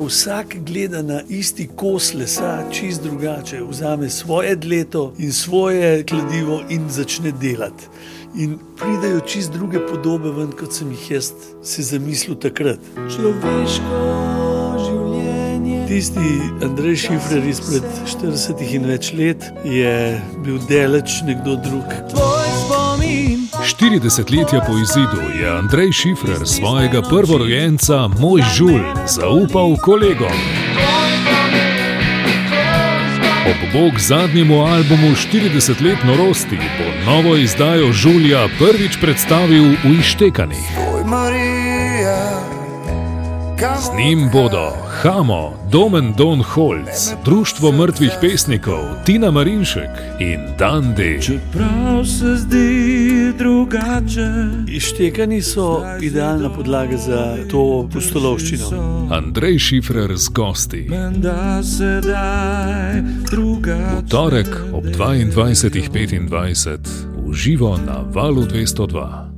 Vsak gleda na isti kos lesa, čist drugače, vzame svoje dleto in svoje kladivo in začne delati. In pridejo čist druge podobe, ven, kot sem jih jaz si zamislil takrat. Človeško življenje. Tisti Andrej Šifrer izpred 40 in več let je bil deleč nekdo drug. 40 let po izidu je Andrej Šifrer svojega prvorojenca, moj žul, zaupal kolegom. Ob bok zadnjemu albumu 40 let norosti bo novo izdajo Žulja prvič predstavil v Ištekanih. Z njim bodo Hamo, Domen Don Holc, Društvo mrtvih pesnikov, Tina Marinšek in Dandi. Čeprav se zdi drugače. Ištekani so idealna podlaga za to pustolovščino. Andrej Šifrer z gosti. V torek ob 22.25 v živo na valu 202.